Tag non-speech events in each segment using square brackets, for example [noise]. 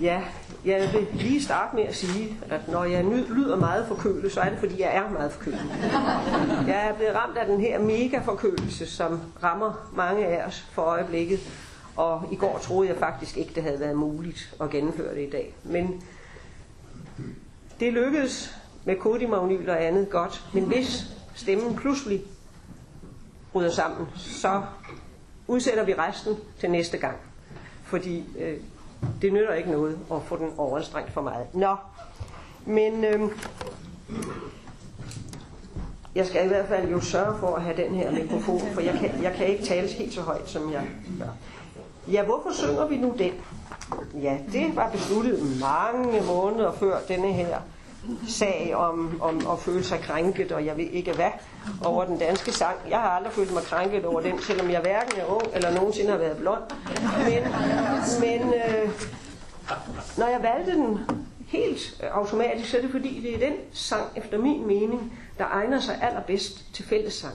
Ja, jeg vil lige starte med at sige, at når jeg lyder meget forkølet, så er det fordi, jeg er meget forkølet. Jeg er blevet ramt af den her mega forkølelse, som rammer mange af os for øjeblikket. Og i går troede jeg faktisk ikke, det havde været muligt at gennemføre det i dag. Men det lykkedes med kodimagnyl og andet godt. Men hvis stemmen pludselig bryder sammen, så udsætter vi resten til næste gang. Fordi øh, det nytter ikke noget at få den overanstrengt for meget. Nå, men øh, jeg skal i hvert fald jo sørge for at have den her mikrofon, for jeg kan, jeg kan ikke tale helt så højt, som jeg gør. Ja, hvorfor synger vi nu den? Ja, det var besluttet mange måneder før denne her sag om, om at føle sig krænket, og jeg ved ikke hvad, over den danske sang. Jeg har aldrig følt mig krænket over den, selvom jeg hverken er ung eller nogensinde har været blond. Men, men øh, når jeg valgte den helt øh, automatisk, så er det fordi, det er den sang, efter min mening, der egner sig allerbedst til fællessang.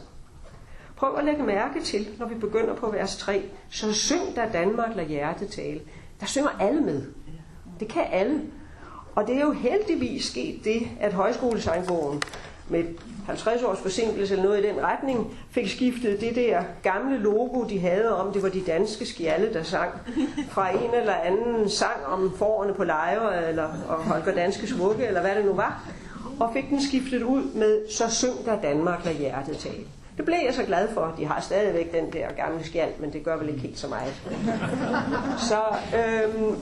Prøv at lægge mærke til, når vi begynder på vers 3, så syng der Danmark lad hjertet tale. Der synger alle med. Det kan alle. Og det er jo heldigvis sket det, at højskolesangbogen med 50 års forsinkelse eller noget i den retning, fik skiftet det der gamle logo, de havde om, det var de danske skjalde, der sang, fra en eller anden sang om forerne på lejre, eller og Holger Danske Smukke, eller hvad det nu var, og fik den skiftet ud med, så syng der Danmark, lad hjertet tale. Det blev jeg så glad for. De har stadigvæk den der gamle skjald, men det gør vel ikke helt så meget. Så øhm,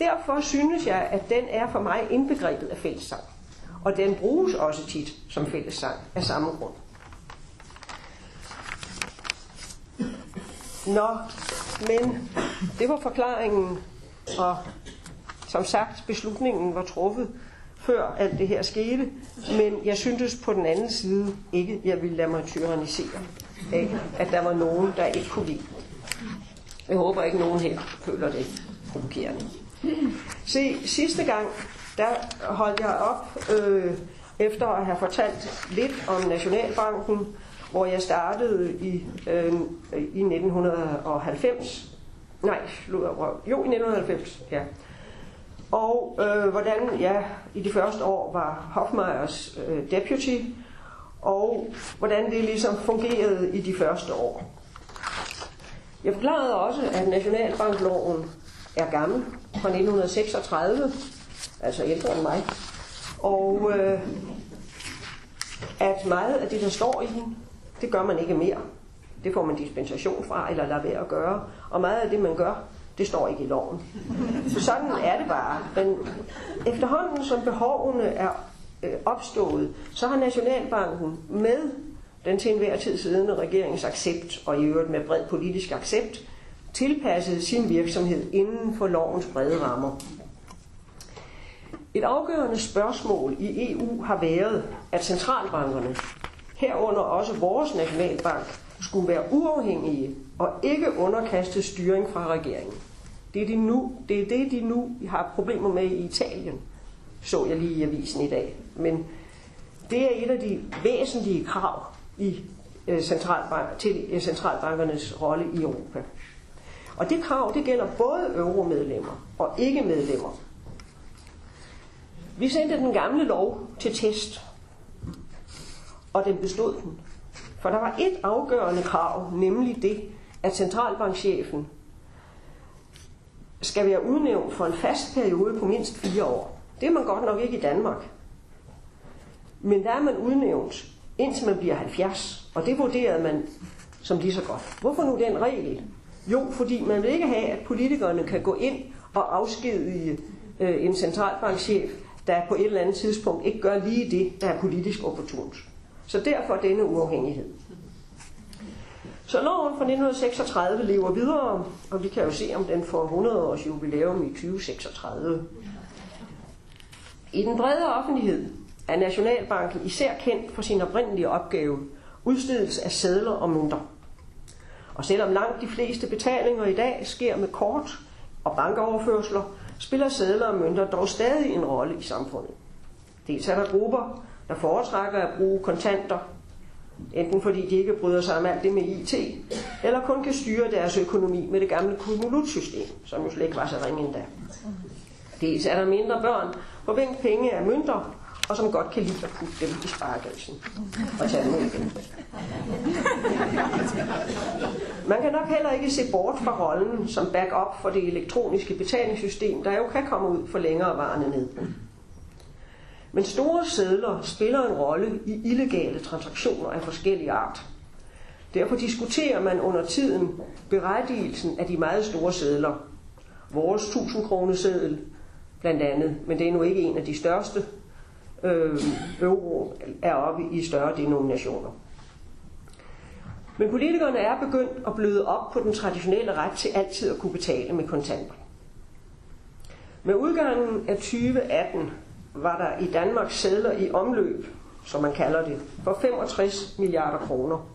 derfor synes jeg, at den er for mig indbegrebet af fællessang. Og den bruges også tit som fællessang af samme grund. Nå, men det var forklaringen, og som sagt, beslutningen var truffet før alt det her skete, men jeg syntes på den anden side ikke, jeg ville lade mig tyrannisere af, at der var nogen, der ikke kunne lide. Jeg håber ikke, nogen her føler det provokerende. Se, sidste gang, der holdt jeg op øh, efter at have fortalt lidt om Nationalbanken, hvor jeg startede i, øh, i 1990. Nej, jo, i 1990, ja. Og øh, hvordan jeg i de første år var Hofmeyers øh, deputy, og hvordan det ligesom fungerede i de første år. Jeg forklarede også, at Nationalbankloven er gammel, fra 1936, altså ældre end mig, og øh, at meget af det, der står i den, det gør man ikke mere. Det får man dispensation fra, eller lader være at gøre. Og meget af det, man gør, det står ikke i loven. Så sådan er det bare. Men efterhånden som behovene er øh, opstået, så har Nationalbanken med den til enhver tid siddende regerings accept, og i øvrigt med bred politisk accept, tilpasset sin virksomhed inden for lovens brede rammer. Et afgørende spørgsmål i EU har været, at centralbankerne, herunder også vores nationalbank, skulle være uafhængige og ikke underkastet styring fra regeringen. Det er, de nu, det er det, de nu har problemer med i Italien, så jeg lige i avisen i dag. Men det er et af de væsentlige krav i øh, centralbank, til øh, centralbankernes rolle i Europa. Og det krav, det gælder både euromedlemmer og ikke-medlemmer. Vi sendte den gamle lov til test, og den bestod den. For der var et afgørende krav, nemlig det, at centralbankchefen skal være udnævnt for en fast periode på mindst fire år. Det er man godt nok ikke i Danmark. Men der er man udnævnt, indtil man bliver 70. Og det vurderede man som lige så godt. Hvorfor nu den regel? Jo, fordi man vil ikke have, at politikerne kan gå ind og afskedige øh, en centralbankchef, der på et eller andet tidspunkt ikke gør lige det, der er politisk opportunt. Så derfor denne uafhængighed. Så loven fra 1936 lever videre, og vi kan jo se, om den får 100 års jubilæum i 2036. I den brede offentlighed er Nationalbanken især kendt for sin oprindelige opgave, udstedelse af sædler og mønter. Og selvom langt de fleste betalinger i dag sker med kort og bankoverførsler, spiller sædler og mønter dog stadig en rolle i samfundet. Dels er der grupper, der foretrækker at bruge kontanter, enten fordi de ikke bryder sig om alt det med IT, eller kun kan styre deres økonomi med det gamle Kumulot-system, som jo slet ikke var så ringe endda. Dels er der mindre børn, hvor hvem penge er mønter, og som godt kan lide at putte dem i sparegrisen og tage dem igen. Man kan nok heller ikke se bort fra rollen som backup for det elektroniske betalingssystem, der jo kan komme ud for længerevarende nedbrud. Men store sædler spiller en rolle i illegale transaktioner af forskellige art. Derfor diskuterer man under tiden berettigelsen af de meget store sædler. Vores 1000 kroner seddel blandt andet, men det er nu ikke en af de største. Øh, euro er oppe i større denominationer. Men politikerne er begyndt at bløde op på den traditionelle ret til altid at kunne betale med kontanter. Med udgangen af 2018 var der i Danmark sædler i omløb, som man kalder det, for 65 milliarder kroner.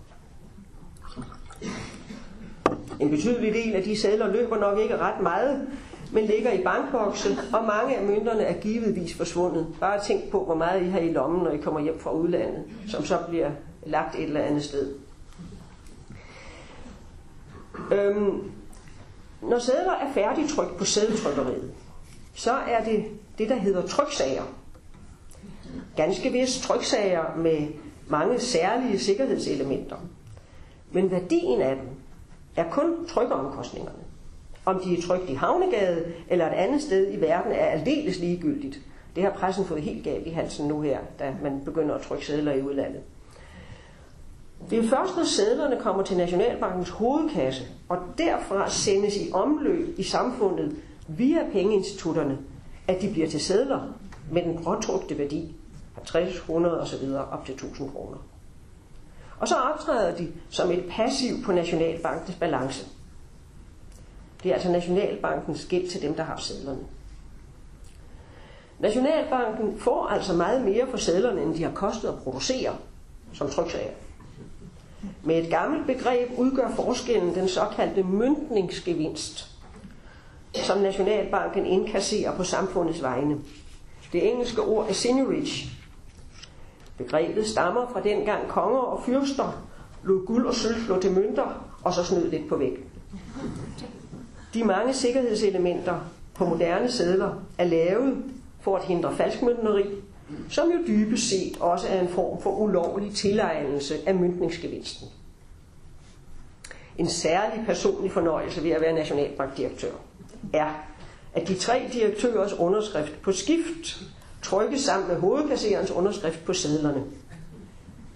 En betydelig del af de sædler løber nok ikke ret meget, men ligger i bankbokse, og mange af mønterne er givetvis forsvundet. Bare tænk på, hvor meget I har i lommen, når I kommer hjem fra udlandet, som så bliver lagt et eller andet sted. Øhm, når sædler er færdigtrykt på sædeltrykkeriet, så er det det, der hedder tryksager. Ganske vist tryksager med mange særlige sikkerhedselementer. Men værdien af dem er kun trykkeomkostningerne. Om de er trykt i Havnegade eller et andet sted i verden er aldeles ligegyldigt. Det har pressen fået helt galt i halsen nu her, da man begynder at trykke sædler i udlandet. Det er først, når sædlerne kommer til Nationalbankens hovedkasse, og derfra sendes i omløb i samfundet via pengeinstitutterne, at de bliver til sædler med den påtrukte værdi 50, 100 osv. op til 1000 kroner. Og så optræder de som et passiv på Nationalbankens balance. Det er altså Nationalbankens gæld til dem, der har sædlerne. Nationalbanken får altså meget mere for sædlerne, end de har kostet at producere, som tryksager. Med et gammelt begreb udgør forskellen den såkaldte myntningsgevinst, som Nationalbanken indkasserer på samfundets vegne. Det engelske ord er seigniorage. Begrebet stammer fra dengang konger og fyrster lod guld og sølv slå til mønter, og så snød lidt på væk. De mange sikkerhedselementer på moderne sædler er lavet for at hindre falskmøntneri, som jo dybest set også er en form for ulovlig tilegnelse af myndningsgevinsten. En særlig personlig fornøjelse ved at være nationalbankdirektør er, at de tre direktørers underskrift på skift trykkes sammen med hovedkasserens underskrift på sædlerne.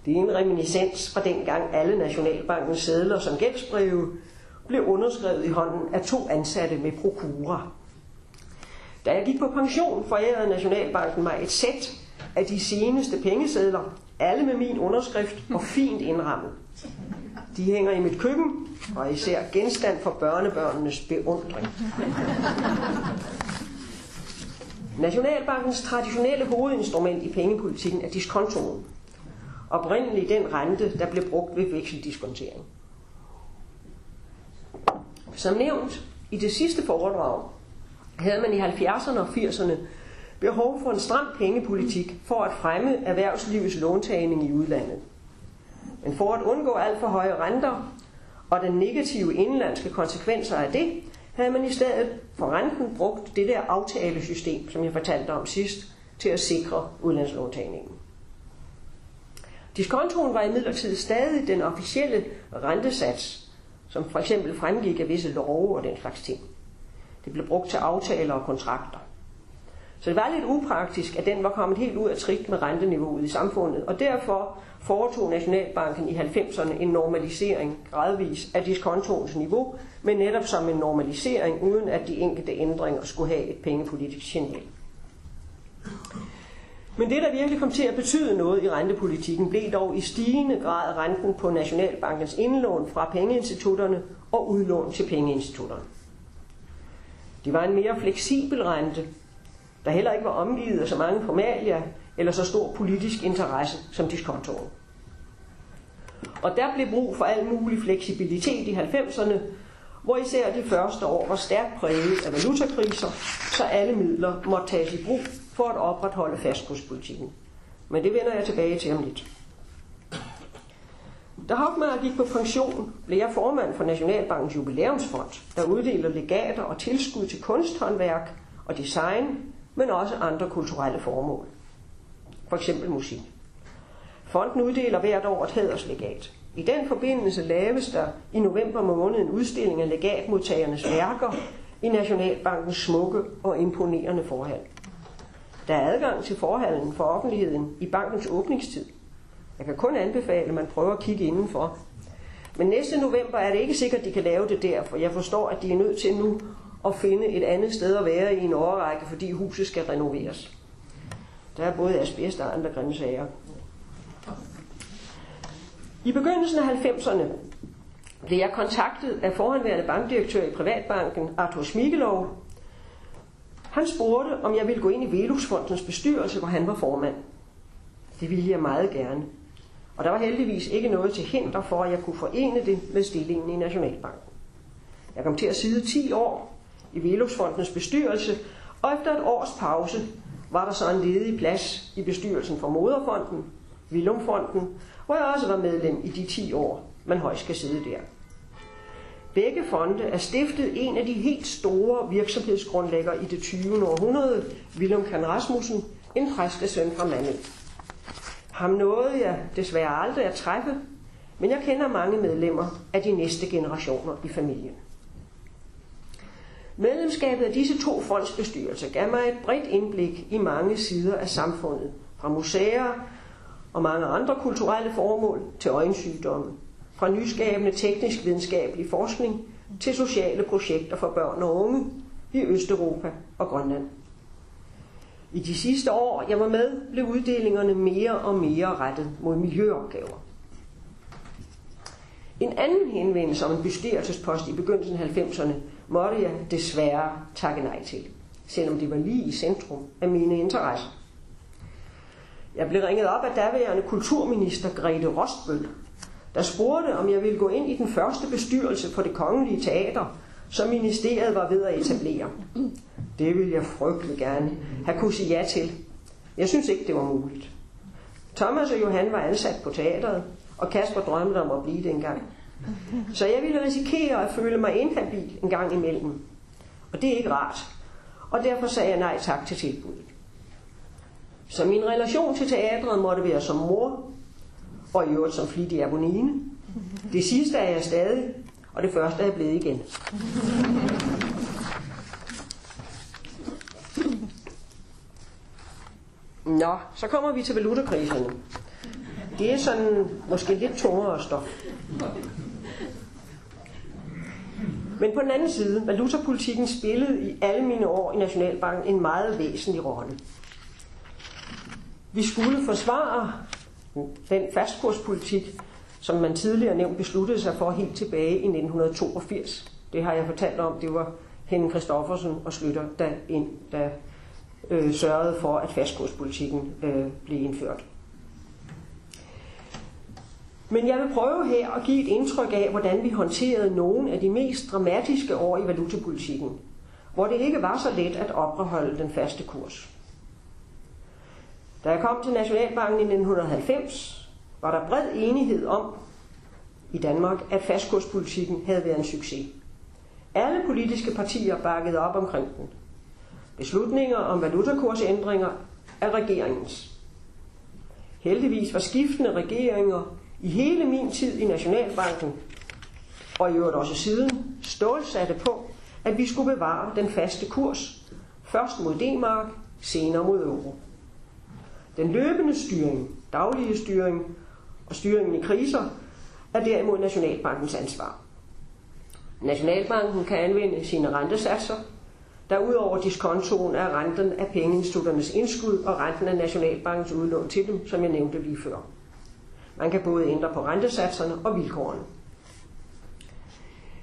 Det er en reminiscens fra dengang alle Nationalbankens sædler som gældsbreve blev underskrevet i hånden af to ansatte med prokura. Da jeg gik på pension, forærede Nationalbanken mig et sæt af de seneste pengesedler, alle med min underskrift og fint indrammet. De hænger i mit køkken, og er især genstand for børnebørnenes beundring. Nationalbankens traditionelle hovedinstrument i pengepolitikken er diskontoen. Oprindeligt den rente, der blev brugt ved vekseldiskontering. Som nævnt i det sidste foredrag, havde man i 70'erne og 80'erne behov for en stram pengepolitik for at fremme erhvervslivets låntagning i udlandet. Men for at undgå alt for høje renter og den negative indlandske konsekvenser af det, havde man i stedet for renten brugt det der aftalesystem, som jeg fortalte om sidst, til at sikre udlandslåntagningen. Diskontoen var imidlertid stadig den officielle rentesats, som for eksempel fremgik af visse love og den slags ting. Det blev brugt til aftaler og kontrakter. Så det var lidt upraktisk, at den var kommet helt ud af trit med renteniveauet i samfundet, og derfor foretog Nationalbanken i 90'erne en normalisering gradvis af diskontoens niveau, men netop som en normalisering, uden at de enkelte ændringer skulle have et pengepolitisk signal. Men det, der virkelig kom til at betyde noget i rentepolitikken, blev dog i stigende grad renten på Nationalbankens indlån fra pengeinstitutterne og udlån til pengeinstitutterne. Det var en mere fleksibel rente, der heller ikke var omgivet af så mange formalier eller så stor politisk interesse som diskontoren. Og der blev brug for al mulig fleksibilitet i 90'erne, hvor især de første år var stærkt præget af valutakriser, så alle midler måtte tages i brug for at opretholde fastkurspolitikken. Men det vender jeg tilbage til om lidt. Da Hoffmann gik på pension, blev jeg formand for Nationalbankens jubilæumsfond, der uddeler legater og tilskud til kunsthåndværk og design, men også andre kulturelle formål. For eksempel musik. Fonden uddeler hvert år et hæderslegat. I den forbindelse laves der i november måned en udstilling af legatmodtagernes værker i Nationalbankens smukke og imponerende forhold. Der er adgang til forhallen for offentligheden i bankens åbningstid. Jeg kan kun anbefale, at man prøver at kigge indenfor. Men næste november er det ikke sikkert, at de kan lave det der, for jeg forstår, at de er nødt til nu at finde et andet sted at være i en overrække, fordi huset skal renoveres. Der er både asbest og andre grimme sager. I begyndelsen af 90'erne blev jeg kontaktet af forhåndværende bankdirektør i Privatbanken, Arthur Smigelov. Han spurgte, om jeg ville gå ind i Velusfondens bestyrelse, hvor han var formand. Det ville jeg meget gerne. Og der var heldigvis ikke noget til hinder for, at jeg kunne forene det med stillingen i Nationalbanken. Jeg kom til at sidde 10 år i Velusfondens bestyrelse, og efter et års pause var der så en ledig plads i bestyrelsen for Moderfonden, Vilumfonden, hvor jeg også var medlem i de 10 år, man højst skal sidde der. Begge fonde er stiftet en af de helt store virksomhedsgrundlægger i det 20. århundrede, Willem Kan Rasmussen, en præstesøn fra Mandel. Ham nåede jeg desværre aldrig at træffe, men jeg kender mange medlemmer af de næste generationer i familien. Medlemskabet af disse to fondsbestyrelser gav mig et bredt indblik i mange sider af samfundet, fra museer og mange andre kulturelle formål til øjensygdomme, fra nyskabende teknisk videnskabelig forskning til sociale projekter for børn og unge i Østeuropa og Grønland. I de sidste år, jeg var med, blev uddelingerne mere og mere rettet mod miljøopgaver. En anden henvendelse om en bestyrelsespost i begyndelsen af 90'erne måtte jeg desværre takke nej til, selvom det var lige i centrum af mine interesser. Jeg blev ringet op af daværende kulturminister Grete Rostbøl, der spurgte, om jeg ville gå ind i den første bestyrelse for det kongelige teater, som ministeriet var ved at etablere. Det ville jeg frygtelig gerne have kunne sige ja til. Jeg synes ikke, det var muligt. Thomas og Johan var ansat på teateret, og Kasper drømte om at blive det engang. Så jeg ville risikere at føle mig inhabil en gang imellem. Og det er ikke rart. Og derfor sagde jeg nej tak til tilbuddet. Så min relation til teatret måtte være som mor, og i øvrigt som flittig abonine. Det sidste er jeg stadig, og det første er jeg blevet igen. Nå, så kommer vi til valutakriserne. Det er sådan måske lidt tungere stof. Men på den anden side, valutapolitikken spillede i alle mine år i Nationalbanken en meget væsentlig rolle. Vi skulle forsvare den fastkurspolitik, som man tidligere nævnt besluttede sig for helt tilbage i 1982. Det har jeg fortalt om, det var Henning Christoffersen og Slytter, der, ind, der øh, sørgede for, at fastkurspolitikken øh, blev indført. Men jeg vil prøve her at give et indtryk af, hvordan vi håndterede nogle af de mest dramatiske år i valutapolitikken, hvor det ikke var så let at opretholde den faste kurs. Da jeg kom til Nationalbanken i 1990, var der bred enighed om i Danmark, at fastkurspolitikken havde været en succes. Alle politiske partier bakkede op omkring den. Beslutninger om valutakursændringer er regeringens. Heldigvis var skiftende regeringer i hele min tid i Nationalbanken, og i øvrigt også siden, stålsatte på, at vi skulle bevare den faste kurs, først mod D-mark, senere mod euro. Den løbende styring, daglige styring og styringen i kriser er derimod Nationalbankens ansvar. Nationalbanken kan anvende sine rentesatser, der udover diskontoen er renten af pengeinstitutternes indskud og renten af Nationalbankens udlån til dem, som jeg nævnte lige før. Man kan både ændre på rentesatserne og vilkårene.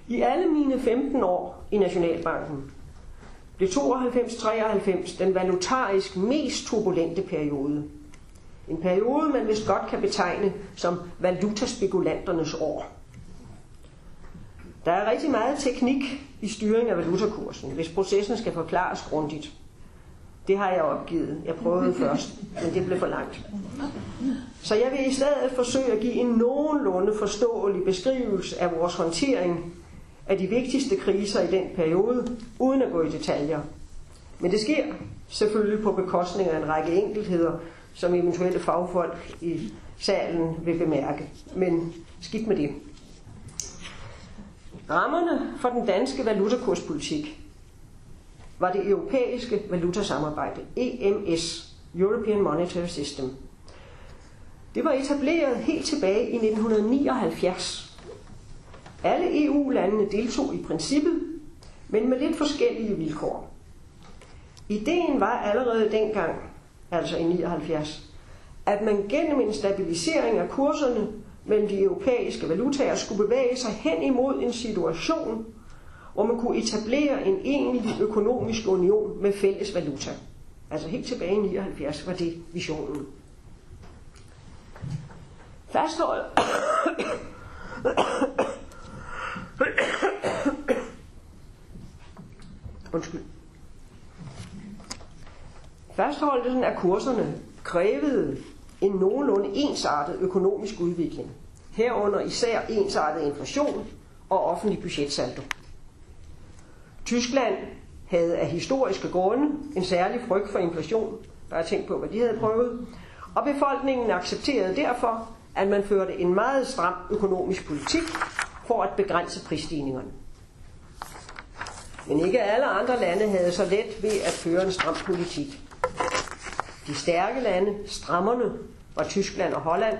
I alle mine 15 år i Nationalbanken blev 92-93 den valutarisk mest turbulente periode. En periode, man vist godt kan betegne som valutaspekulanternes år. Der er rigtig meget teknik i styring af valutakursen, hvis processen skal forklares grundigt. Det har jeg opgivet. Jeg prøvede [laughs] først, men det blev for langt. Så jeg vil i stedet forsøge at give en nogenlunde forståelig beskrivelse af vores håndtering af de vigtigste kriser i den periode, uden at gå i detaljer. Men det sker selvfølgelig på bekostning af en række enkeltheder, som eventuelle fagfolk i salen vil bemærke. Men skidt med det. Rammerne for den danske valutakurspolitik var det europæiske valutasamarbejde, EMS, European Monetary System. Det var etableret helt tilbage i 1979. Alle EU-landene deltog i princippet, men med lidt forskellige vilkår. Ideen var allerede dengang, altså i 79, at man gennem en stabilisering af kurserne mellem de europæiske valutaer skulle bevæge sig hen imod en situation, hvor man kunne etablere en egentlig økonomisk union med fælles valuta. Altså helt tilbage i 79 var det visionen. Fasthold. Undskyld. Fastholdelsen af kurserne krævede en nogenlunde ensartet økonomisk udvikling, herunder især ensartet inflation og offentlig budgetsaldo. Tyskland havde af historiske grunde en særlig frygt for inflation, bare tænk på, hvad de havde prøvet, og befolkningen accepterede derfor, at man førte en meget stram økonomisk politik for at begrænse prisstigningerne. Men ikke alle andre lande havde så let ved at føre en stram politik. De stærke lande, strammerne, var Tyskland og Holland.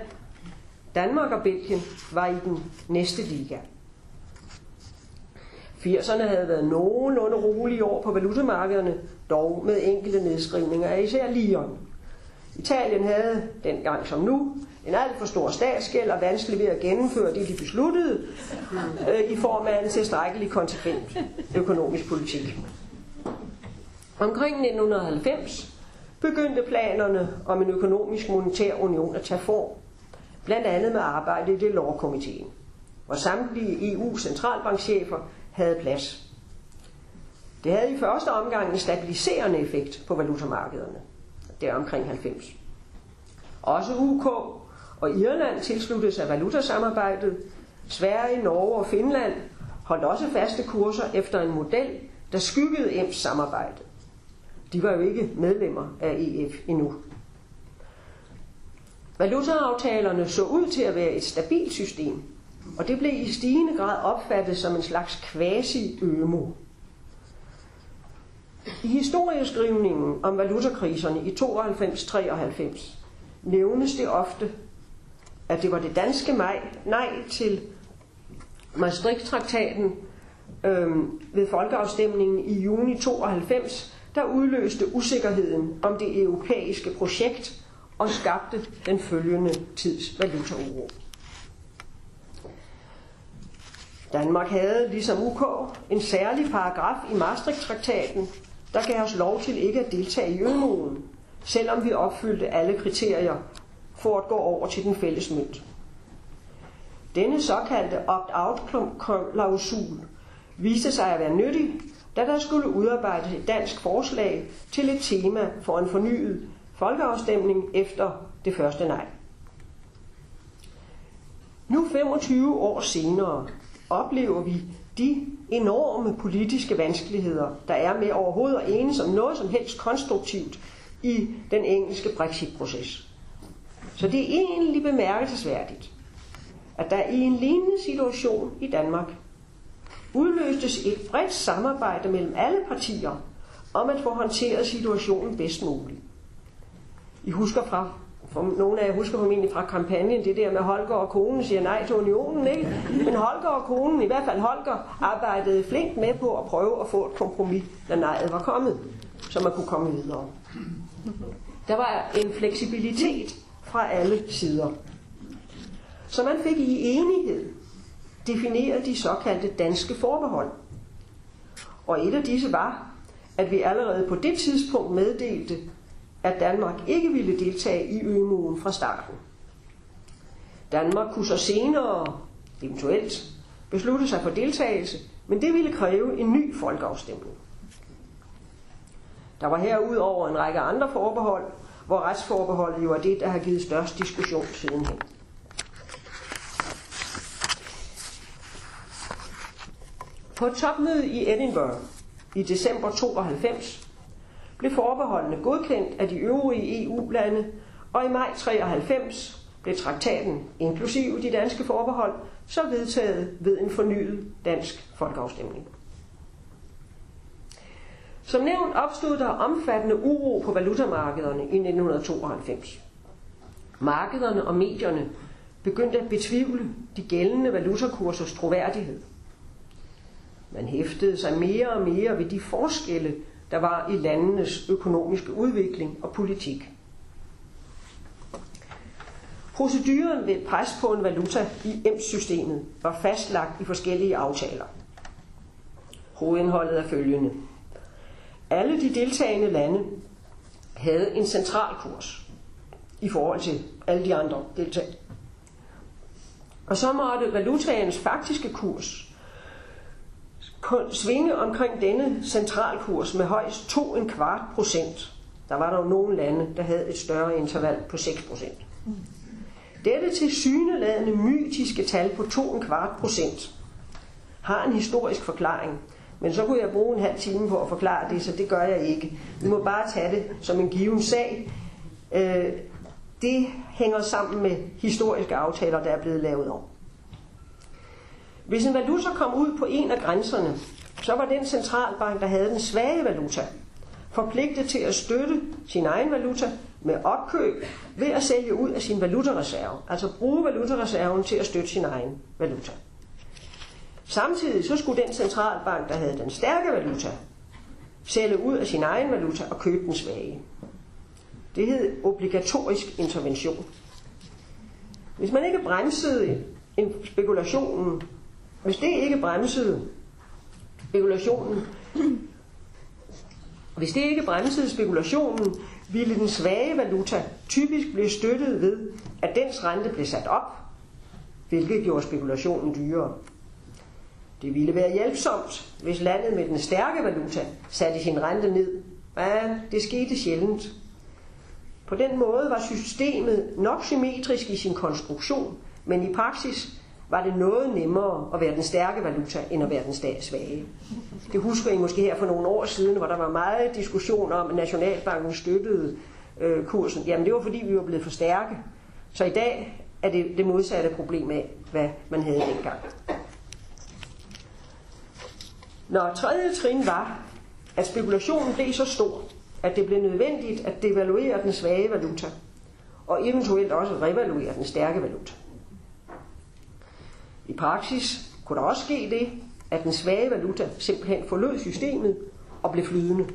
Danmark og Belgien var i den næste liga. 80'erne havde været nogenlunde rolige år på valutamarkederne, dog med enkelte nedskrivninger af især Lyon. Italien havde, dengang som nu, en alt for stor statsgæld og vanskelig ved at gennemføre det, de besluttede, øh, i form af en tilstrækkelig konsekvent økonomisk politik. Omkring 1990 begyndte planerne om en økonomisk monetær union at tage form, blandt andet med arbejde i det lovkomiteen, hvor samtlige EU-centralbankchefer havde plads. Det havde i første omgang en stabiliserende effekt på valutamarkederne der omkring 90. Også UK og Irland tilsluttede sig valutasamarbejdet. Sverige, Norge og Finland holdt også faste kurser efter en model, der skyggede EMS samarbejdet. De var jo ikke medlemmer af EF endnu. Valutaaftalerne så ud til at være et stabilt system, og det blev i stigende grad opfattet som en slags quasi-ømo. I historieskrivningen om valutakriserne i 92-93 nævnes det ofte, at det var det danske maj, nej til Maastricht-traktaten øh, ved folkeafstemningen i juni 92, der udløste usikkerheden om det europæiske projekt og skabte den følgende tids valutauro. Danmark havde, ligesom UK, en særlig paragraf i Maastricht-traktaten, der gav os lov til ikke at deltage i ømoen, selvom vi opfyldte alle kriterier for at gå over til den fælles mønt. Denne såkaldte opt-out-klausul viste sig at være nyttig, da der skulle udarbejdes et dansk forslag til et tema for en fornyet folkeafstemning efter det første nej. Nu 25 år senere oplever vi de enorme politiske vanskeligheder, der er med overhovedet at enes om noget som helst konstruktivt i den engelske Brexit-proces. Så det er egentlig bemærkelsesværdigt, at der i en lignende situation i Danmark udløstes et bredt samarbejde mellem alle partier om at få håndteret situationen bedst muligt. I husker fra, for nogle af jer husker formentlig fra kampagnen, det der med Holger og konen siger nej til unionen, ikke? Men Holger og konen, i hvert fald Holger, arbejdede flink med på at prøve at få et kompromis, når nejet var kommet, så man kunne komme videre. Der var en fleksibilitet fra alle sider. Så man fik i enighed defineret de såkaldte danske forbehold. Og et af disse var, at vi allerede på det tidspunkt meddelte, at Danmark ikke ville deltage i ømuen fra starten. Danmark kunne så senere, eventuelt, beslutte sig for deltagelse, men det ville kræve en ny folkeafstemning. Der var herudover en række andre forbehold, hvor retsforbeholdet jo er det, der har givet størst diskussion sidenhen. På et topmøde i Edinburgh i december 92 blev forbeholdene godkendt af de øvrige EU-lande, og i maj 93 blev traktaten, inklusive de danske forbehold, så vedtaget ved en fornyet dansk folkeafstemning. Som nævnt opstod der omfattende uro på valutamarkederne i 1992. Markederne og medierne begyndte at betvivle de gældende valutakursers troværdighed. Man hæftede sig mere og mere ved de forskelle, der var i landenes økonomiske udvikling og politik. Proceduren ved pres på en valuta i EMS-systemet var fastlagt i forskellige aftaler. Hovedindholdet er følgende. Alle de deltagende lande havde en central kurs i forhold til alle de andre deltagere. Og så måtte valutaens faktiske kurs svinge omkring denne centralkurs med højst 2,25 kvart procent. Der var der jo nogle lande, der havde et større interval på 6 procent. Dette til syneladende mytiske tal på 2,25 kvart procent har en historisk forklaring, men så kunne jeg bruge en halv time på at forklare det, så det gør jeg ikke. Vi må bare tage det som en given sag. Øh, det hænger sammen med historiske aftaler, der er blevet lavet om. Hvis en valuta kom ud på en af grænserne, så var den centralbank, der havde den svage valuta, forpligtet til at støtte sin egen valuta med opkøb ved at sælge ud af sin valutareserve. Altså bruge valutareserven til at støtte sin egen valuta. Samtidig så skulle den centralbank, der havde den stærke valuta, sælge ud af sin egen valuta og købe den svage. Det hed obligatorisk intervention. Hvis man ikke bremsede spekulationen, hvis det ikke bremsede spekulationen, hvis det ikke bremsede spekulationen, ville den svage valuta typisk blive støttet ved, at dens rente blev sat op, hvilket gjorde spekulationen dyrere. Det ville være hjælpsomt, hvis landet med den stærke valuta satte sin rente ned. Ja, det skete sjældent. På den måde var systemet nok symmetrisk i sin konstruktion, men i praksis var det noget nemmere at være den stærke valuta, end at være den svage. Det husker I måske her for nogle år siden, hvor der var meget diskussion om, at Nationalbanken støttede øh, kursen. Jamen det var fordi, vi var blevet for stærke. Så i dag er det det modsatte problem af, hvad man havde dengang. Når tredje trin var, at spekulationen blev så stor, at det blev nødvendigt at devaluere den svage valuta, og eventuelt også revaluere den stærke valuta. I praksis kunne der også ske det, at den svage valuta simpelthen forlod systemet og blev flydende.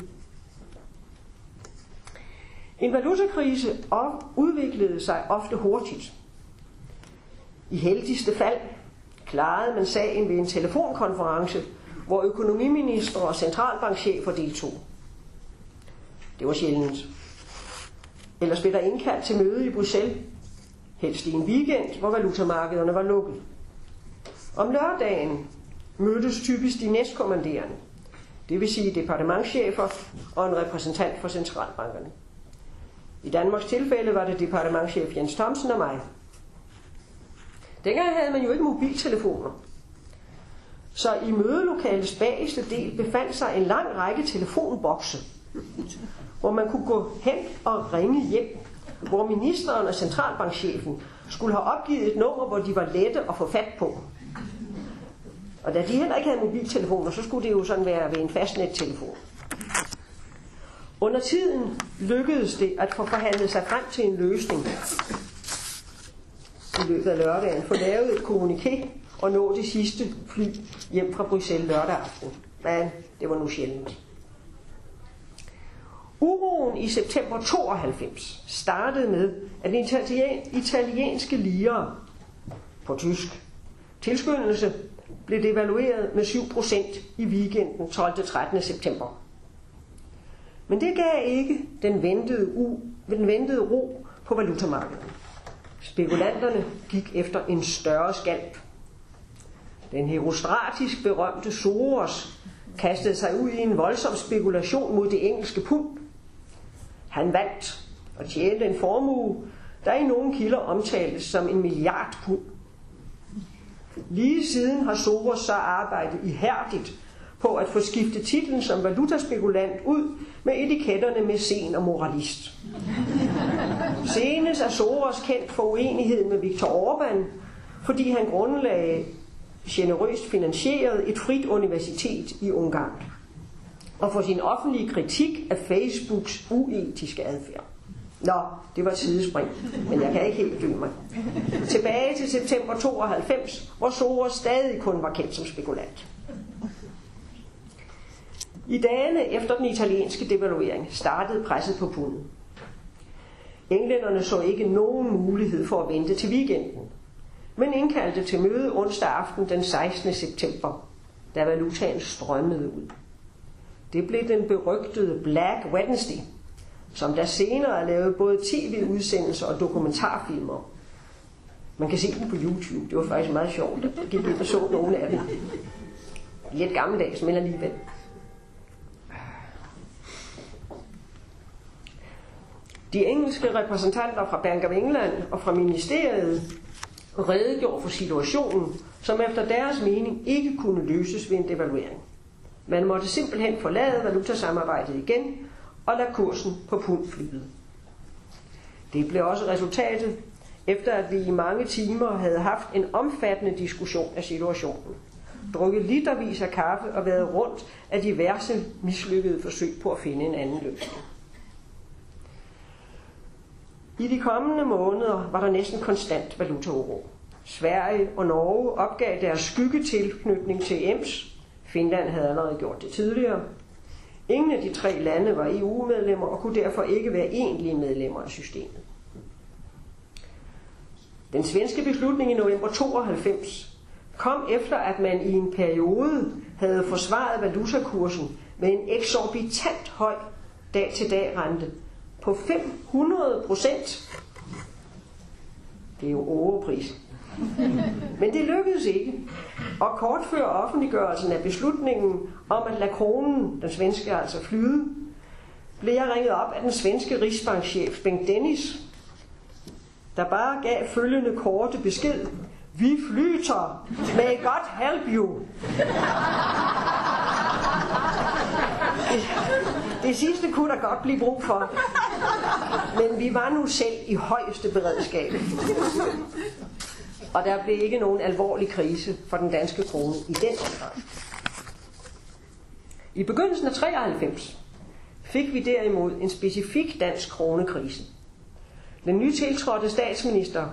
En valutakrise udviklede sig ofte hurtigt. I heldigste fald klarede man sagen ved en telefonkonference, hvor økonomiminister og centralbankchefer deltog. Det var sjældent. Ellers blev der indkaldt til møde i Bruxelles, helst i en weekend, hvor valutamarkederne var lukket. Om lørdagen mødtes typisk de næstkommanderende, det vil sige departementschefer og en repræsentant for centralbankerne. I Danmarks tilfælde var det departementchef Jens Thomsen og mig. Dengang havde man jo ikke mobiltelefoner. Så i mødelokalets bageste del befandt sig en lang række telefonbokse, hvor man kunne gå hen og ringe hjem, hvor ministeren og centralbankchefen skulle have opgivet et nummer, hvor de var lette at få fat på. Og da de heller ikke havde mobiltelefoner, så skulle det jo sådan være ved en fastnettelefon. Under tiden lykkedes det at få forhandlet sig frem til en løsning i løbet af lørdagen, få lavet et kommuniké og nå det sidste fly hjem fra Bruxelles lørdag aften. Men det var nu sjældent. Uroen i september 92 startede med, at italienske liger på tysk tilskyndelse blev devalueret med 7% i weekenden 12-13. september. Men det gav ikke den ventede, u, den ventede ro på valutamarkedet. Spekulanterne gik efter en større skalp. Den herostratisk berømte Soros kastede sig ud i en voldsom spekulation mod det engelske pund. Han vandt og tjente en formue, der i nogle kilder omtales som en milliard pund. Lige siden har Soros så arbejdet ihærdigt på at få skiftet titlen som valutaspekulant ud med etiketterne med sen og moralist. Senest er Soros kendt for uenighed med Viktor Orbán, fordi han grundlagde generøst finansieret et frit universitet i Ungarn og for sin offentlige kritik af Facebooks uetiske adfærd. Nå, det var et sidespring, men jeg kan ikke helt dy mig. Tilbage til september 92, hvor Soros stadig kun var kendt som spekulant. I dagene efter den italienske devaluering startede presset på pundet. Englænderne så ikke nogen mulighed for at vente til weekenden, men indkaldte til møde onsdag aften den 16. september, da valutaen strømmede ud. Det blev den berygtede Black Wednesday, som der senere er lavet både tv-udsendelser og dokumentarfilmer. Man kan se dem på YouTube. Det var faktisk meget sjovt. Jeg gik ind og så nogle af dem. Lidt gammeldags, men alligevel. De engelske repræsentanter fra Bank of England og fra ministeriet redegjorde for situationen, som efter deres mening ikke kunne løses ved en devaluering. Man måtte simpelthen forlade valutasamarbejdet igen og lade kursen på pund flyde. Det blev også resultatet, efter at vi i mange timer havde haft en omfattende diskussion af situationen. Drukket litervis af kaffe og været rundt af diverse mislykkede forsøg på at finde en anden løsning. I de kommende måneder var der næsten konstant valutauro. Sverige og Norge opgav deres skyggetilknytning til EMS. Finland havde allerede gjort det tidligere. Ingen af de tre lande var EU-medlemmer og kunne derfor ikke være egentlige medlemmer af systemet. Den svenske beslutning i november 92 kom efter, at man i en periode havde forsvaret valutakursen med en eksorbitant høj dag-til-dag rente på 500 procent. Det er jo overpris. Men det lykkedes ikke. Og kort før offentliggørelsen af beslutningen om at lade kronen, den svenske altså flyde, blev jeg ringet op af den svenske rigsbankchef Bengt Dennis, der bare gav følgende korte besked. Vi flyter. May God help you. Det, det sidste kunne der godt blive brug for. Men vi var nu selv i højeste beredskab. Og der blev ikke nogen alvorlig krise for den danske krone i den omgang. I begyndelsen af 93 fik vi derimod en specifik dansk kronekrise. Den nytiltrådte statsminister,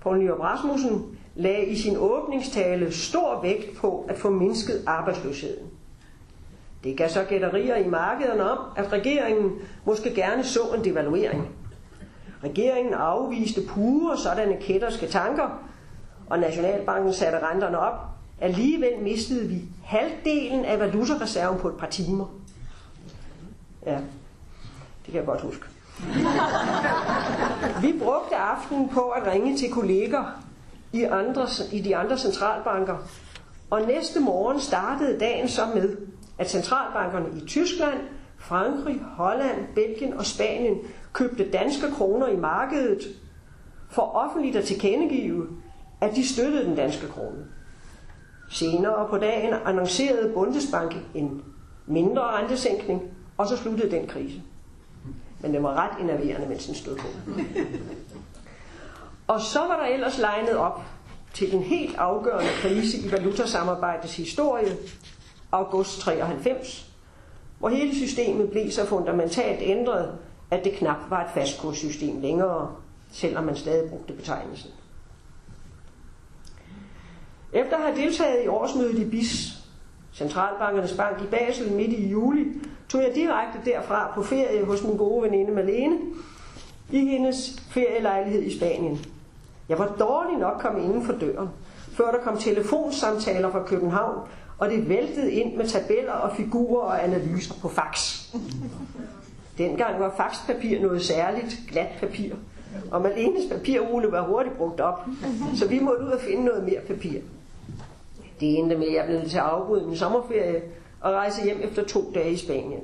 Poul Nyrup Rasmussen, lagde i sin åbningstale stor vægt på at få mindsket arbejdsløsheden. Det gav så gætterier i markederne om, at regeringen måske gerne så en devaluering. Regeringen afviste pure sådanne kætterske tanker, og Nationalbanken satte renterne op. Alligevel mistede vi halvdelen af valutareserven på et par timer. Ja, det kan jeg godt huske. Vi brugte aftenen på at ringe til kolleger i, andre, i de andre centralbanker, og næste morgen startede dagen så med, at centralbankerne i Tyskland, Frankrig, Holland, Belgien og Spanien købte danske kroner i markedet for offentligt at tilkendegive, at de støttede den danske krone. Senere på dagen annoncerede Bundesbank en mindre rentesænkning, og så sluttede den krise. Men den var ret enerverende, mens den stod på. Og så var der ellers legnet op til en helt afgørende krise i valutasamarbejdets historie, august 93, hvor hele systemet blev så fundamentalt ændret, at det knap var et fastkurssystem længere, selvom man stadig brugte betegnelsen. Efter at have deltaget i årsmødet i BIS, Centralbankernes Bank i Basel midt i juli, tog jeg direkte derfra på ferie hos min gode veninde Malene i hendes ferielejlighed i Spanien. Jeg var dårlig nok kommet inden for døren, før der kom telefonsamtaler fra København, og det væltede ind med tabeller og figurer og analyser på fax. Dengang var faxpapir noget særligt, glat papir, og Malenes papirrulle var hurtigt brugt op, så vi måtte ud og finde noget mere papir. Det endte med, at jeg blev til at afbryde min sommerferie og rejse hjem efter to dage i Spanien.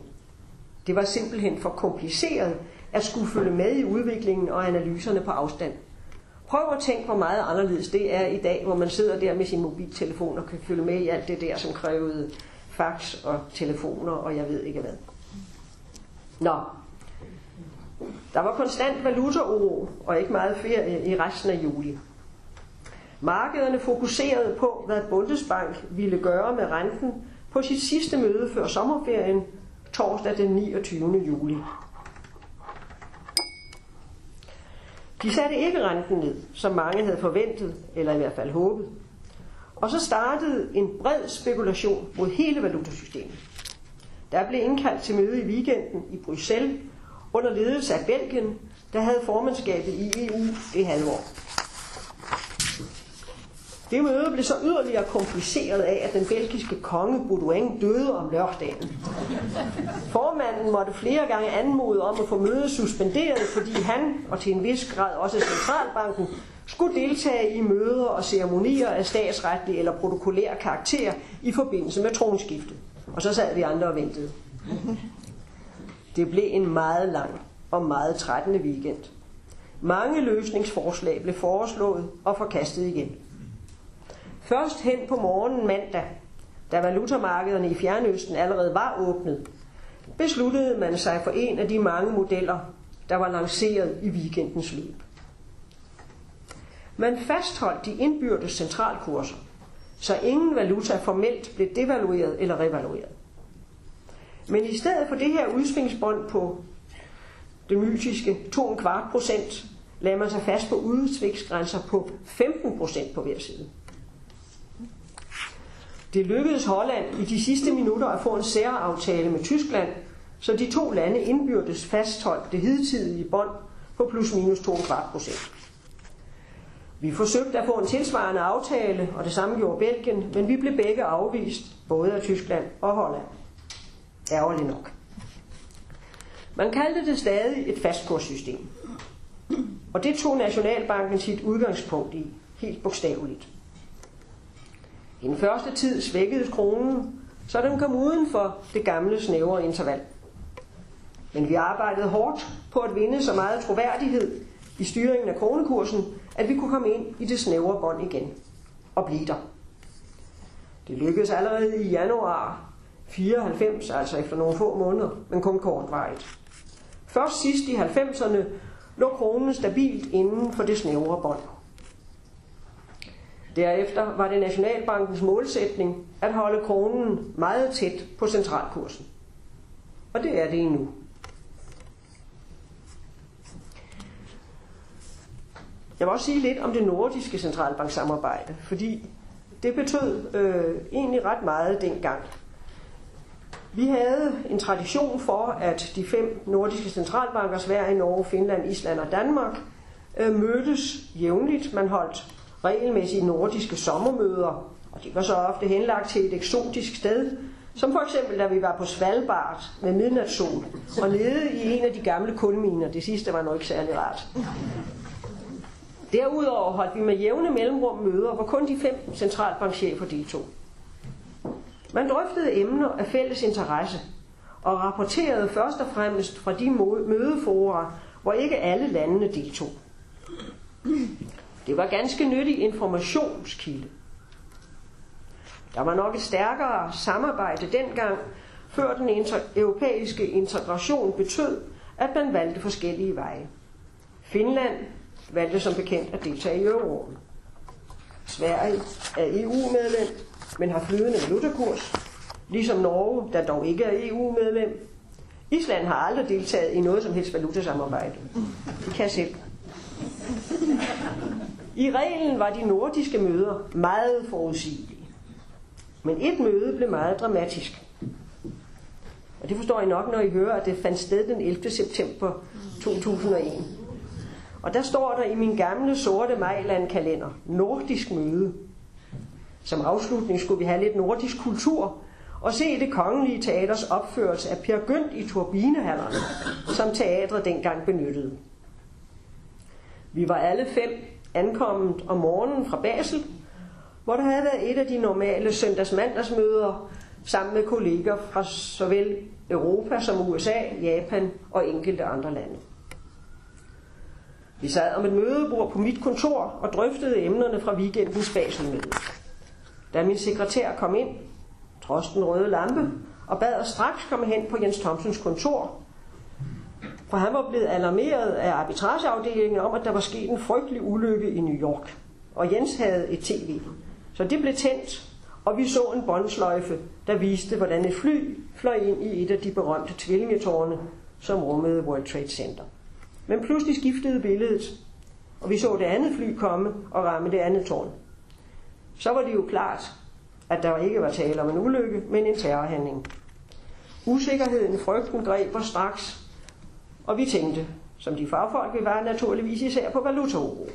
Det var simpelthen for kompliceret at skulle følge med i udviklingen og analyserne på afstand. Prøv at tænke, hvor meget anderledes det er i dag, hvor man sidder der med sin mobiltelefon og kan følge med i alt det der, som krævede fax og telefoner, og jeg ved ikke hvad. Nå, der var konstant valutauro og ikke meget ferie i resten af juli. Markederne fokuserede på, hvad Bundesbank ville gøre med renten på sit sidste møde før sommerferien, torsdag den 29. juli. De satte ikke renten ned, som mange havde forventet, eller i hvert fald håbet. Og så startede en bred spekulation mod hele valutasystemet. Der blev indkaldt til møde i weekenden i Bruxelles under ledelse af Belgien, der havde formandskabet i EU det halve år. Det møde blev så yderligere kompliceret af, at den belgiske konge Baudouin døde om lørdagen. Formanden måtte flere gange anmode om at få mødet suspenderet, fordi han, og til en vis grad også centralbanken, skulle deltage i møder og ceremonier af statsretlig eller protokollær karakter i forbindelse med tronskiftet. Og så sad vi andre og ventede. Det blev en meget lang og meget trættende weekend. Mange løsningsforslag blev foreslået og forkastet igen. Først hen på morgenen mandag, da valutamarkederne i Fjernøsten allerede var åbnet, besluttede man sig for en af de mange modeller, der var lanceret i weekendens løb. Man fastholdt de indbyrdes centralkurser, så ingen valuta formelt blev devalueret eller revalueret. Men i stedet for det her udsvingsbånd på det mytiske 2,25 procent, lagde man sig fast på udsvingsgrænser på 15 procent på hver side. Det lykkedes Holland i de sidste minutter at få en særaftale med Tyskland, så de to lande indbyrdes fastholdt det hidtidige bånd på plus minus 2,25 procent. Vi forsøgte at få en tilsvarende aftale, og det samme gjorde Belgien, men vi blev begge afvist, både af Tyskland og Holland. Ærgerligt nok. Man kaldte det stadig et fastkurssystem. Og det tog Nationalbanken sit udgangspunkt i, helt bogstaveligt. I den første tid svækkedes kronen, så den kom uden for det gamle snævre interval. Men vi arbejdede hårdt på at vinde så meget troværdighed i styringen af kronekursen, at vi kunne komme ind i det snævre bånd igen og blive der. Det lykkedes allerede i januar 94, altså efter nogle få måneder, men kun kortvarigt. Først sidst i 90'erne lå kronen stabilt inden for det snævre bånd. Derefter var det Nationalbankens målsætning at holde kronen meget tæt på centralkursen. Og det er det endnu. Jeg vil også sige lidt om det nordiske centralbanksamarbejde, fordi det betød øh, egentlig ret meget dengang. Vi havde en tradition for, at de fem nordiske centralbanker, Sverige, Norge, Finland, Island og Danmark, øh, mødtes jævnligt. Man holdt regelmæssige nordiske sommermøder, og de var så ofte henlagt til et eksotisk sted, som for eksempel da vi var på Svalbard med midnatssol og nede i en af de gamle kulminer. Det sidste var nok ikke særlig rart. Derudover holdt vi med jævne mellemrum møder, hvor kun de fem centralbankchefer deltog. Man drøftede emner af fælles interesse og rapporterede først og fremmest fra de mødeforer, hvor ikke alle landene deltog. Det var ganske nyttig informationskilde. Der var nok et stærkere samarbejde dengang, før den inter- europæiske integration betød, at man valgte forskellige veje. Finland valgte som bekendt at deltage i euroen. Sverige er EU-medlem, men har flydende valutakurs, ligesom Norge, der dog ikke er EU-medlem. Island har aldrig deltaget i noget som helst valutasamarbejde. De kan selv. I reglen var de nordiske møder meget forudsigelige. Men et møde blev meget dramatisk. Og det forstår I nok, når I hører, at det fandt sted den 11. september 2001. Og der står der i min gamle sorte Mejland-kalender, nordisk møde. Som afslutning skulle vi have lidt nordisk kultur og se det kongelige teaters opførelse af Per Gynt i turbinehallerne, som teatret dengang benyttede. Vi var alle fem ankommet om morgenen fra Basel, hvor der havde været et af de normale søndagsmandagsmøder sammen med kolleger fra såvel Europa som USA, Japan og enkelte andre lande. Vi sad om et mødebord på mit kontor og drøftede emnerne fra weekendens Baselmøde. Da min sekretær kom ind, trods den røde lampe, og bad os straks komme hen på Jens Thomsens kontor, for han var blevet alarmeret af arbitrageafdelingen om, at der var sket en frygtelig ulykke i New York. Og Jens havde et tv. Så det blev tændt, og vi så en båndsløjfe, der viste, hvordan et fly fløj ind i et af de berømte tvillingetårne, som rummede World Trade Center. Men pludselig skiftede billedet, og vi så det andet fly komme og ramme det andet tårn. Så var det jo klart, at der ikke var tale om en ulykke, men en terrorhandling. Usikkerheden, frygten greb os straks, og vi tænkte, som de fagfolk vi var, naturligvis især på valutauro.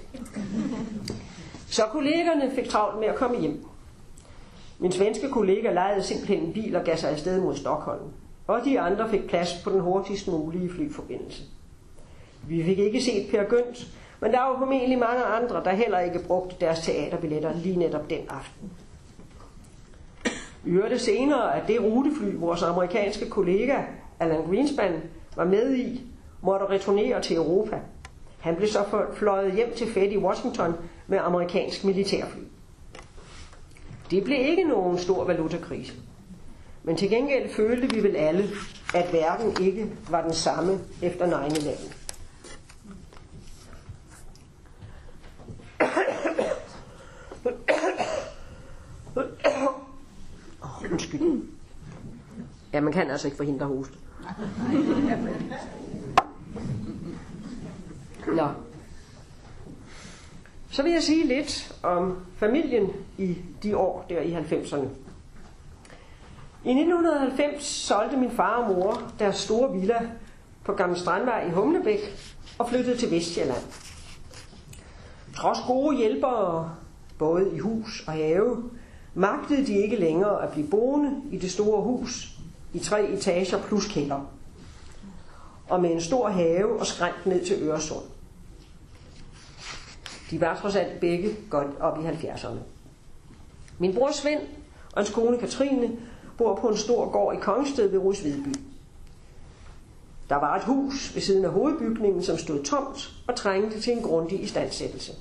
Så kollegerne fik travlt med at komme hjem. Min svenske kollega lejede simpelthen en bil og gav sig afsted mod Stockholm. Og de andre fik plads på den hurtigst mulige flyforbindelse. Vi fik ikke set Per Gønt, men der var formentlig mange andre, der heller ikke brugte deres teaterbilletter lige netop den aften. Vi hørte senere, at det rutefly, vores amerikanske kollega Alan Greenspan var med i, måtte returnere til Europa. Han blev så fløjet hjem til Fed i Washington med amerikansk militærfly. Det blev ikke nogen stor valutakrise. Men til gengæld følte vi vel alle, at verden ikke var den samme efter 9-11. Undskyld. Ja, man kan altså ikke forhindre hoste. Nå. Så vil jeg sige lidt om familien i de år der i 90'erne. I 1990 solgte min far og mor deres store villa på Gamle Strandvej i Humlebæk og flyttede til Vestjylland. Trods gode hjælpere, både i hus og have, magtede de ikke længere at blive boende i det store hus i tre etager plus kælder. Og med en stor have og skrænt ned til Øresund. De var trods alt begge godt op i 70'erne. Min bror Svend og hans kone Katrine bor på en stor gård i Kongsted ved Rusvedby. Der var et hus ved siden af hovedbygningen, som stod tomt og trængte til en grundig istandsættelse.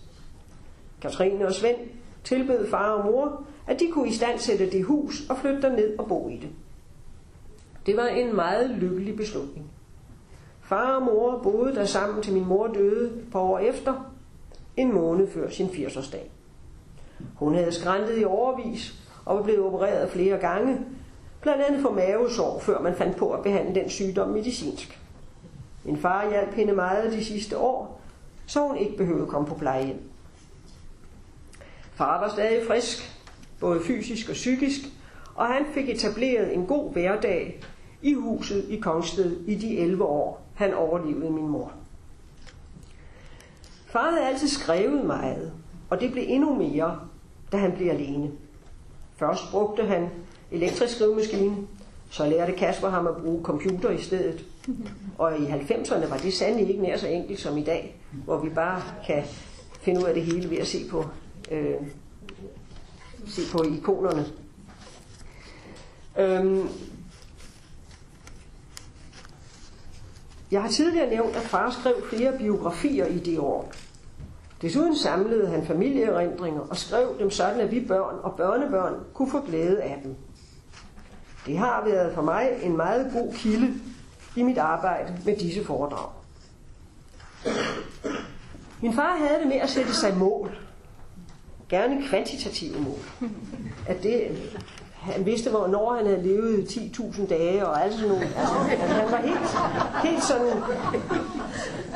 Katrine og Svend tilbød far og mor, at de kunne istandsætte det hus og flytte ned og bo i det. Det var en meget lykkelig beslutning. Far og mor boede der sammen til min mor døde på år efter, en måned før sin 80-årsdag. Hun havde skræntet i overvis og var blevet opereret flere gange, blandt andet for mavesår, før man fandt på at behandle den sygdom medicinsk. Min far hjalp hende meget de sidste år, så hun ikke behøvede at komme på plejehjem. Far var stadig frisk, både fysisk og psykisk, og han fik etableret en god hverdag i huset i Kongsted i de 11 år, han overlevede min mor. Far havde altid skrevet meget, og det blev endnu mere, da han blev alene. Først brugte han elektrisk skrivemaskine, så lærte Kasper ham at bruge computer i stedet. Og i 90'erne var det sandelig ikke nær så enkelt som i dag, hvor vi bare kan finde ud af det hele ved at se på, øh, se på ikonerne. Øhm, jeg har tidligere nævnt, at far skrev flere biografier i det år. Desuden samlede han familieerindringer og skrev dem sådan, at vi børn og børnebørn kunne få glæde af dem. Det har været for mig en meget god kilde i mit arbejde med disse foredrag. Min far havde det med at sætte sig mål. Gerne kvantitative mål. At det, han vidste, hvornår han havde levet 10.000 dage og alt sådan noget. Altså, han var helt, helt sådan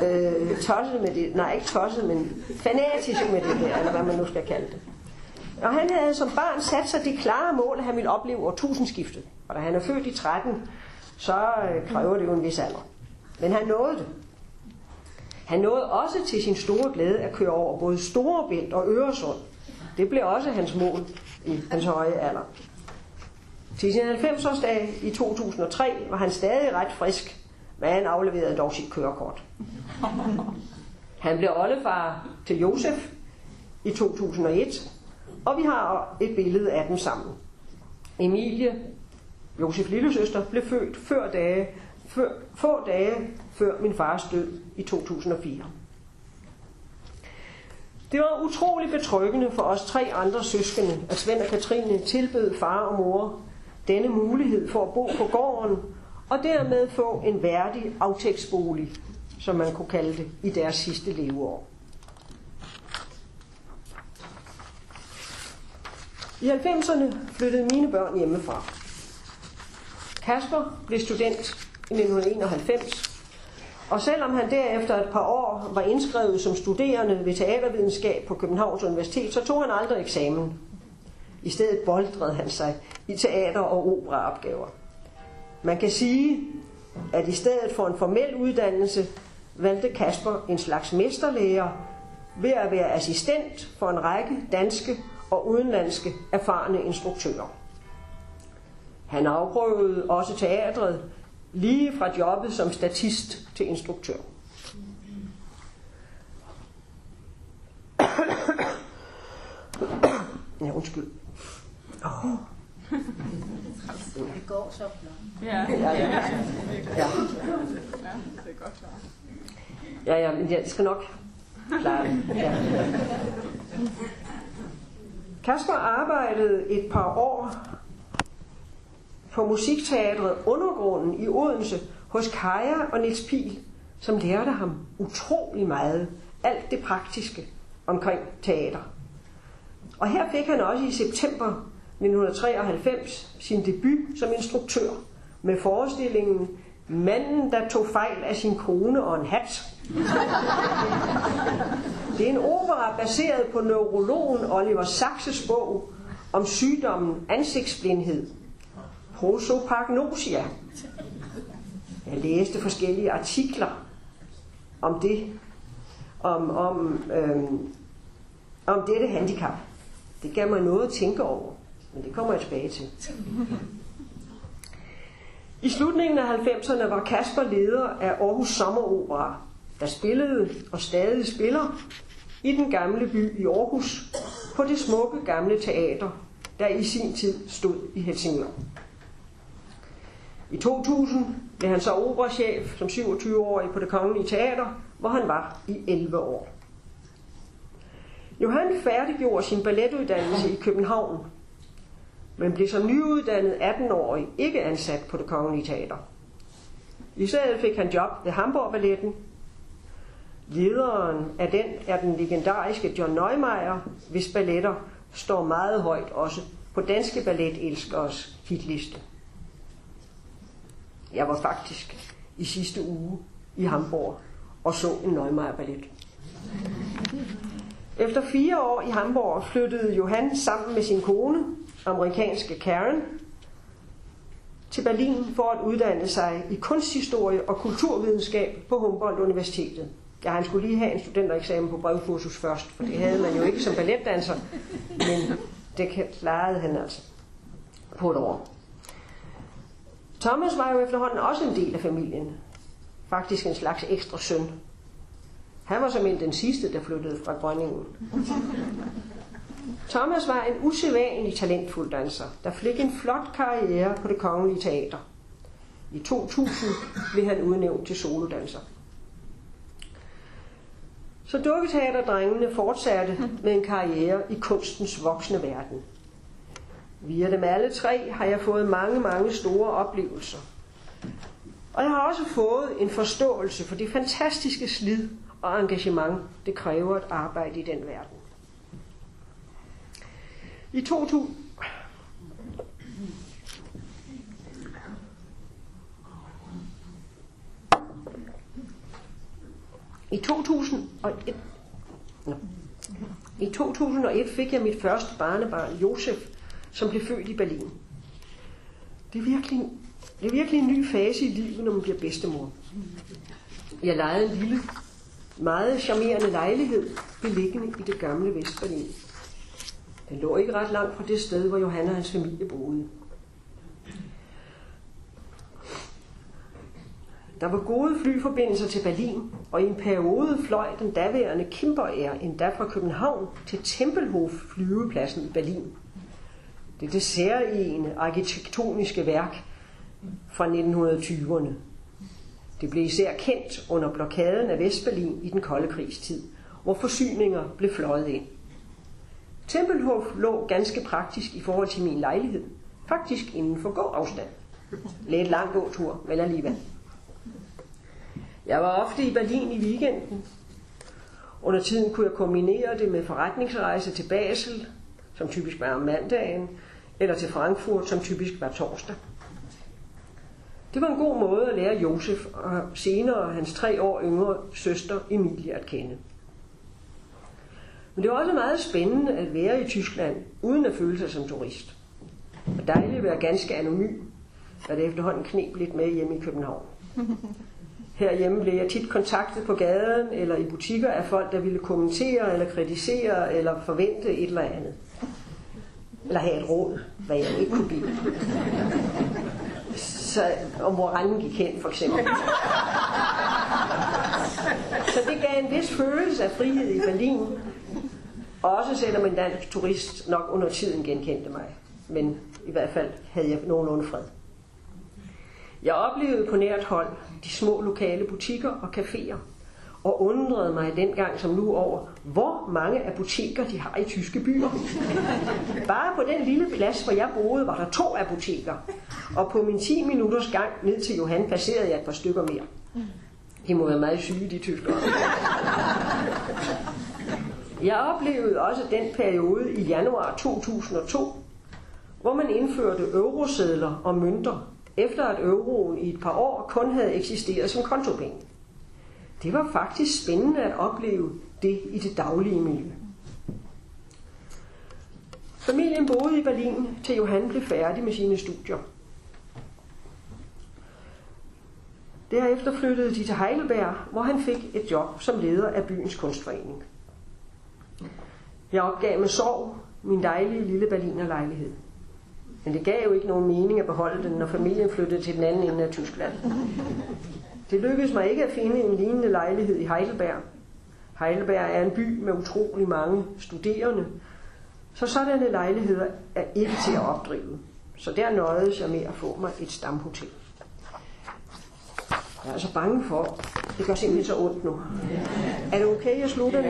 øh, tosset med det. Nej, ikke tosset, men fanatisk med det der, eller hvad man nu skal kalde det. Og han havde som barn sat sig det klare mål, at han ville opleve årtusindskiftet. Og da han er født i 13, så øh, kræver det jo en vis alder. Men han nåede det. Han nåede også til sin store glæde at køre over både Storebælt og Øresund. Det blev også hans mål i hans høje alder. Til sin 90-årsdag i 2003 var han stadig ret frisk, men han afleverede dog sit kørekort. [laughs] Han blev oldefar til Josef i 2001, og vi har et billede af dem sammen. Emilie, Josef lillesøster, blev født før dage, før, få dage før min fars død i 2004. Det var utroligt betryggende for os tre andre søskende, at Svend og Katrine tilbød far og mor denne mulighed for at bo på gården og dermed få en værdig aftægtsbolig, som man kunne kalde det, i deres sidste leveår. I 90'erne flyttede mine børn hjemmefra. Kasper blev student i 1991, og selvom han derefter et par år var indskrevet som studerende ved teatervidenskab på Københavns Universitet, så tog han aldrig eksamen. I stedet boldrede han sig i teater- og operaopgaver. Man kan sige, at i stedet for en formel uddannelse, valgte Kasper en slags mesterlærer ved at være assistent for en række danske og udenlandske erfarne instruktører. Han afprøvede også teatret lige fra jobbet som statist til instruktør. [coughs] ja, undskyld. Oh. Det går så flot. Ja, Ja, ja. ja. Ja, det er godt så. ja, ja men jeg skal nok klare det. Ja. Kasper arbejdede et par år på musikteatret Undergrunden i Odense hos Kaja og Niels Pil, som lærte ham utrolig meget. Alt det praktiske omkring teater. Og her fik han også i september 1993 sin debut som instruktør med forestillingen Manden, der tog fejl af sin kone og en hat. Det er en opera baseret på neurologen Oliver Saxes bog om sygdommen ansigtsblindhed, prosopagnosia. Jeg læste forskellige artikler om det, om, om, øhm, om dette handicap. Det gav mig noget at tænke over, men det kommer jeg tilbage til. I slutningen af 90'erne var Kasper leder af Aarhus Sommeropera, der spillede og stadig spiller i den gamle by i Aarhus på det smukke gamle teater, der i sin tid stod i Helsingør. I 2000 blev han så operachef som 27-årig på det kongelige teater, hvor han var i 11 år. Johan færdiggjorde sin balletuddannelse i København, men blev som nyuddannet 18-årig ikke ansat på det kongelige teater. I stedet fik han job ved Hamburg Balletten. Lederen af den er den legendariske John Neumeier, hvis balletter står meget højt også på danske balletelskers hitliste. Jeg var faktisk i sidste uge i Hamburg og så en Neumeier ballet. Efter fire år i Hamburg flyttede Johan sammen med sin kone, amerikanske Karen, til Berlin for at uddanne sig i kunsthistorie og kulturvidenskab på Humboldt Universitetet. Ja, han skulle lige have en studentereksamen på brevkursus først, for det havde man jo ikke som balletdanser, men det klarede han altså på et år. Thomas var jo efterhånden også en del af familien. Faktisk en slags ekstra søn. Han var som en den sidste, der flyttede fra Grønningen. Thomas var en usædvanlig talentfuld danser, der fik en flot karriere på det kongelige teater. I 2000 blev han udnævnt til solodanser. Så dukketeaterdrengene fortsatte med en karriere i kunstens voksne verden. Via dem alle tre har jeg fået mange, mange store oplevelser. Og jeg har også fået en forståelse for det fantastiske slid og engagement, det kræver at arbejde i den verden. I 2000, I 2001, no. I 2001 fik jeg mit første barnebarn, Josef, som blev født i Berlin. Det er virkelig, det er virkelig en ny fase i livet, når man bliver bedstemor. Jeg lejede en lille, meget charmerende lejlighed, beliggende i det gamle Vestberlin. Den lå ikke ret langt fra det sted, hvor Johanna og hans familie boede. Der var gode flyforbindelser til Berlin, og i en periode fløj den daværende Kimber Air endda fra København til Tempelhof flyvepladsen i Berlin. Det er det særlige arkitektoniske værk fra 1920'erne. Det blev især kendt under blokaden af Vestberlin i den kolde krigstid, hvor forsyninger blev fløjet ind. Tempelhof lå ganske praktisk i forhold til min lejlighed, Faktisk inden for gåafstand. Lidt lang gåtur, men alligevel. Jeg var ofte i Berlin i weekenden. Under tiden kunne jeg kombinere det med forretningsrejse til Basel, som typisk var om mandagen, eller til Frankfurt, som typisk var torsdag. Det var en god måde at lære Josef og senere hans tre år yngre søster Emilie at kende. Men det var også meget spændende at være i Tyskland, uden at føle sig som turist. Og dejligt at være ganske anonym, hvad det efterhånden knep lidt med hjemme i København. [laughs] Herhjemme blev jeg tit kontaktet på gaden eller i butikker af folk, der ville kommentere eller kritisere eller forvente et eller andet. Eller have et råd, hvad jeg ikke kunne give. Så, om hvor randen gik hen, for eksempel. [laughs] Så det gav en vis følelse af frihed i Berlin. Også selvom en dansk turist nok under tiden genkendte mig. Men i hvert fald havde jeg nogenlunde fred. Jeg oplevede på nært hold de små lokale butikker og caféer, og undrede mig dengang som nu over, hvor mange apoteker de har i tyske byer. Bare på den lille plads, hvor jeg boede, var der to apoteker, og på min 10 minutters gang ned til Johan passerede jeg et par stykker mere. De må være meget syge, de tyskere. Jeg oplevede også den periode i januar 2002, hvor man indførte eurosedler og mønter, efter at euroen i et par år kun havde eksisteret som kontopenge. Det var faktisk spændende at opleve det i det daglige miljø. Familien boede i Berlin, til Johan blev færdig med sine studier. Derefter flyttede de til Heidelberg, hvor han fik et job som leder af byens kunstforening. Jeg opgav med sorg min dejlige lille Berliner lejlighed. Men det gav jo ikke nogen mening at beholde den, når familien flyttede til den anden ende af Tyskland. Det lykkedes mig ikke at finde en lignende lejlighed i Heidelberg. Heidelberg er en by med utrolig mange studerende, så sådanne lejligheder er ikke til at opdrive. Så der nøjedes jeg med at få mig et stamhotel. Jeg er altså bange for, det gør simpelthen så ondt nu. Er det okay, jeg slutter nu?